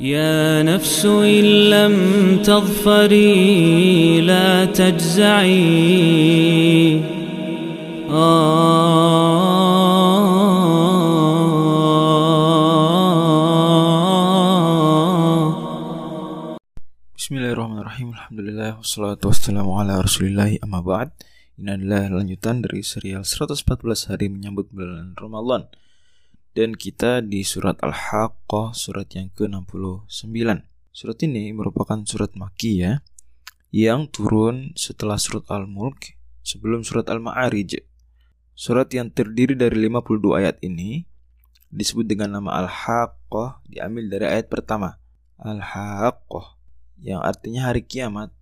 يا نفس إن لم تظفري لا تجزعي. آه. بسم الله الرحمن الرحيم. الحمد لله والصلاة والسلام على رسول الله. أما بعد إن الله لن يتندري سريال 114 hari menyambut bulan Ramadan Dan kita di surat Al-Haqqah surat yang ke-69. Surat ini merupakan surat Maki ya Yang turun setelah surat Al-Mulk Sebelum surat Al-Ma'arij. Surat yang terdiri dari 52 ayat ini Disebut dengan nama Al-Haqqah Diambil dari ayat pertama. Al-Haqqah yang artinya hari kiamat.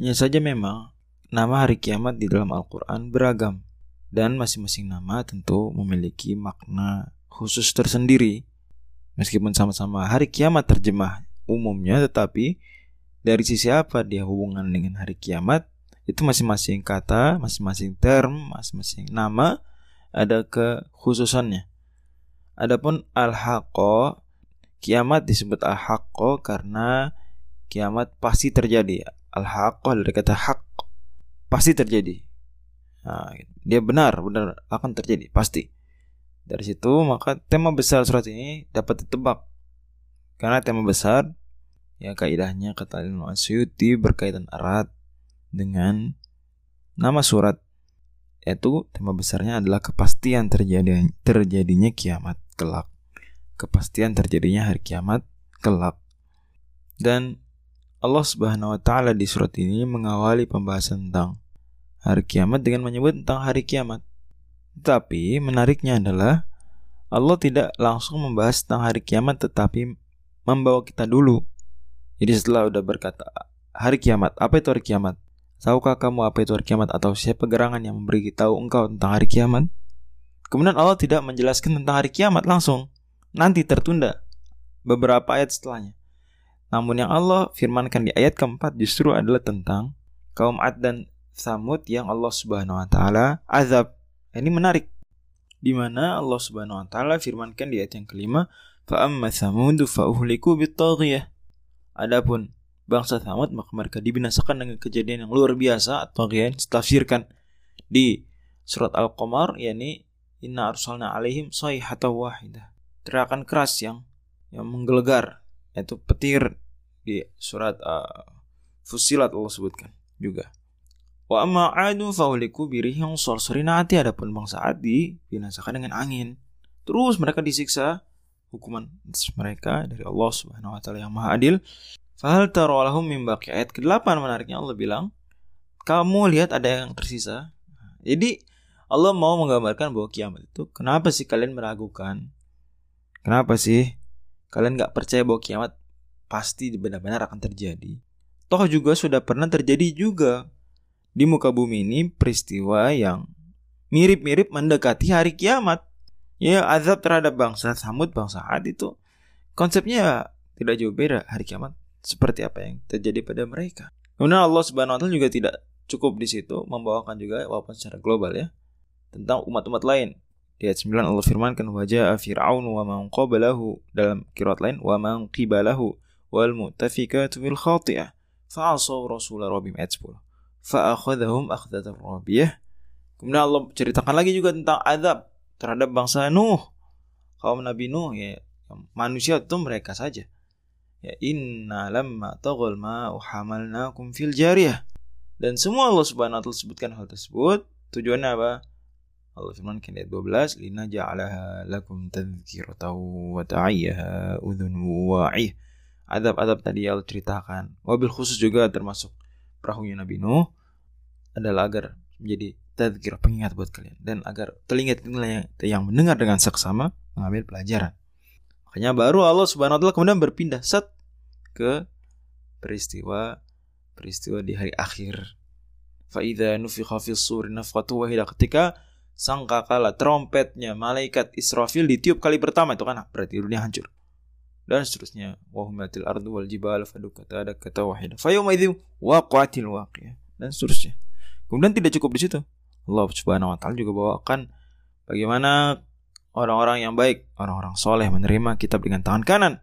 Hanya saja memang nama hari kiamat di dalam Al-Quran beragam dan masing-masing nama tentu memiliki makna khusus tersendiri. Meskipun sama-sama hari kiamat terjemah umumnya tetapi dari sisi apa dia hubungan dengan hari kiamat itu masing-masing kata, masing-masing term, masing-masing nama ada kekhususannya. Adapun al-haqqo kiamat disebut al-haqqo karena kiamat pasti terjadi. Al-haqqah dari kata hak pasti terjadi. Nah, dia benar, benar akan terjadi, pasti. Dari situ maka tema besar surat ini dapat ditebak. Karena tema besar ya kaidahnya kata Ibnu Asyuti berkaitan erat dengan nama surat yaitu tema besarnya adalah kepastian terjadi terjadinya kiamat kelak. Kepastian terjadinya hari kiamat kelak. Dan Allah Subhanahu wa taala di surat ini mengawali pembahasan tentang hari kiamat dengan menyebut tentang hari kiamat. Tapi menariknya adalah Allah tidak langsung membahas tentang hari kiamat tetapi membawa kita dulu. Jadi setelah udah berkata hari kiamat, apa itu hari kiamat? Tahukah kamu apa itu hari kiamat atau siapa gerangan yang memberi tahu engkau tentang hari kiamat? Kemudian Allah tidak menjelaskan tentang hari kiamat langsung. Nanti tertunda beberapa ayat setelahnya. Namun yang Allah firmankan di ayat keempat justru adalah tentang kaum Ad dan Samud yang Allah Subhanahu wa taala azab. Ini menarik. Di mana Allah Subhanahu wa taala firmankan di ayat yang kelima, "Fa amma Samud fa uhliku bitaghiyah." Adapun bangsa Samud maka mereka dibinasakan dengan kejadian yang luar biasa atau yang ditafsirkan di surat Al-Qamar yakni inna arsalna alaihim sayhatan wahidah. Teriakan keras yang yang menggelegar itu petir di surat uh, Fusilat Allah sebutkan juga. Wa amma adu fauliku birihing sorsorinati adapun bangsa Adi binasakan dengan angin. Terus mereka disiksa hukuman mereka dari Allah Subhanahu wa taala yang Maha Adil. Fahal tarolahum min baqi ayat ke-8 menariknya Allah bilang, kamu lihat ada yang tersisa. Jadi Allah mau menggambarkan bahwa kiamat itu kenapa sih kalian meragukan? Kenapa sih kalian nggak percaya bahwa kiamat pasti benar-benar akan terjadi? Toh juga sudah pernah terjadi juga di muka bumi ini peristiwa yang mirip-mirip mendekati hari kiamat. Ya azab terhadap bangsa Samud, bangsa Ad itu konsepnya tidak jauh beda hari kiamat seperti apa yang terjadi pada mereka. Kemudian Allah Subhanahu wa taala juga tidak cukup di situ membawakan juga walaupun secara global ya tentang umat-umat lain di ayat 9 Allah firmankan wajah Fir'aun wa man qablahu dalam kirat lain wa man qibalahu wal mu'tafikatu bil khati'ah fa'asaw rasul rabbim ayat 10 fa'akhadhahum akhdatan rabiyah. Kemudian Allah ceritakan lagi juga tentang azab terhadap bangsa Nuh kaum Nabi Nuh ya manusia itu mereka saja. Ya inna lamma taghal ma hamalnakum fil jariyah. Dan semua Allah Subhanahu wa taala sebutkan hal tersebut. Tujuannya apa? Allah firmankan ayat 12 lina ja'alaha lakum tadhkiratan wa ta'iyyaha udhun wa'ih. Adab-adab tadi Allah ceritakan. Wabil khusus juga termasuk perahunya Nabi Nuh adalah agar menjadi tadhkir pengingat buat kalian. Dan agar telinga telinga yang mendengar dengan seksama mengambil pelajaran. Makanya baru Allah Subhanahu wa taala kemudian berpindah set ke peristiwa peristiwa di hari akhir. Faida nufikha fis suri nafqatu wahidah ketika sangkakala trompetnya malaikat Israfil ditiup kali pertama itu kan berarti dunia hancur dan seterusnya. Wahumatil ardu wal jibal fadukata ada kata wahid. Fayuma idzi waqatil waqiyah dan seterusnya. Kemudian tidak cukup di situ. Allah Subhanahu wa taala juga bawakan bagaimana orang-orang yang baik orang-orang soleh menerima kitab dengan tangan kanan.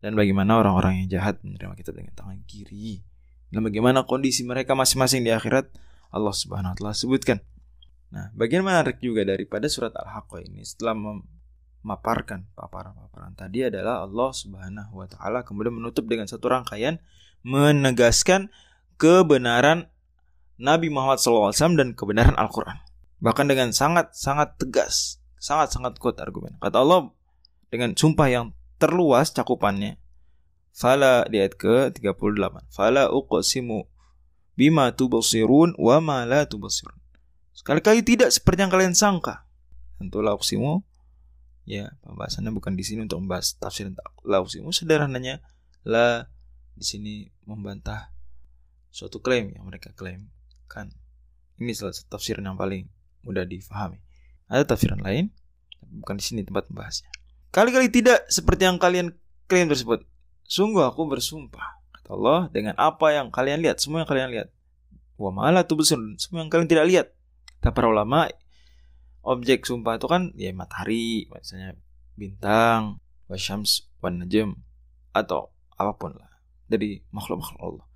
Dan bagaimana orang-orang yang jahat menerima kitab dengan tangan kiri. Dan bagaimana kondisi mereka masing-masing di akhirat Allah Subhanahu wa taala sebutkan. Nah, bagian menarik juga daripada surat Al-Haqqah ini setelah memaparkan paparan-paparan tadi adalah Allah Subhanahu wa taala kemudian menutup dengan satu rangkaian menegaskan kebenaran Nabi Muhammad SAW dan kebenaran Al-Quran. Bahkan dengan sangat-sangat tegas, sangat-sangat kuat argumen. Kata Allah dengan sumpah yang terluas cakupannya. Fala di ayat ke-38. Fala uqsimu bima tubasirun wa ma la tubasirun. Sekali-kali tidak seperti yang kalian sangka. Tentu lauksimu ya pembahasannya bukan di sini untuk membahas tafsir lauksimu sederhananya la di sini membantah suatu klaim yang mereka klaim kan ini salah satu tafsir yang paling mudah difahami. Ada tafsiran lain bukan di sini tempat membahasnya. Kali-kali tidak seperti yang kalian klaim tersebut. Sungguh aku bersumpah kata Allah dengan apa yang kalian lihat. Semua yang kalian lihat. Wa malah tuh semua yang kalian tidak lihat. Kata para ulama objek sumpah itu kan ya matahari misalnya bintang wasyams wan najm atau apa pun lah dari makhluk-makhluk Allah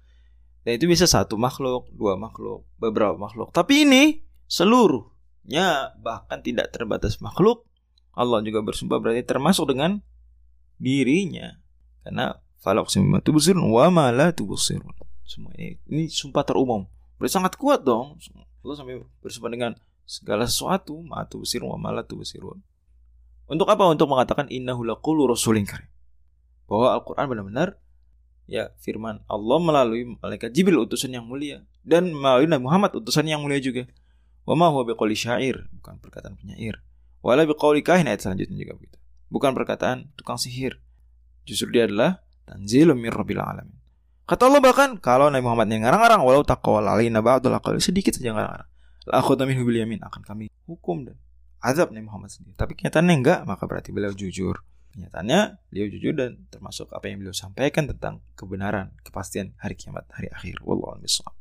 dan itu bisa satu makhluk, dua makhluk, beberapa makhluk. Tapi ini seluruhnya bahkan tidak terbatas makhluk. Allah juga bersumpah berarti termasuk dengan dirinya. Karena faloqsim tubsirun wa ma la tubsirun. Semua ini ini sumpah terumum. Berarti sangat kuat dong. Allah sampai bersumpah dengan segala sesuatu ma tubsirun wa ma la tubsirun. Untuk apa? Untuk mengatakan innahu laqulu rasulin karim. Bahwa Al-Qur'an benar-benar ya firman Allah melalui malaikat Jibril utusan yang mulia dan melalui Nabi Muhammad utusan yang mulia juga. Wa ma huwa biqauli syair, bukan perkataan penyair. Wala biqauli kahin ayat selanjutnya juga begitu. Bukan perkataan tukang sihir. Justru dia adalah tanzilum mir rabbil alamin. Kata Allah bahkan kalau Nabi Muhammad yang ngarang-ngarang walau taqawal alaina ba'dul aqal sedikit saja ngarang-ngarang. La akhudna minhu bil yamin akan kami hukum dan azab Nabi Muhammad sendiri. Tapi kenyataannya enggak, maka berarti beliau jujur. Kenyataannya beliau jujur dan termasuk apa yang beliau sampaikan tentang kebenaran, kepastian hari kiamat, hari akhir. Wallahu a'lam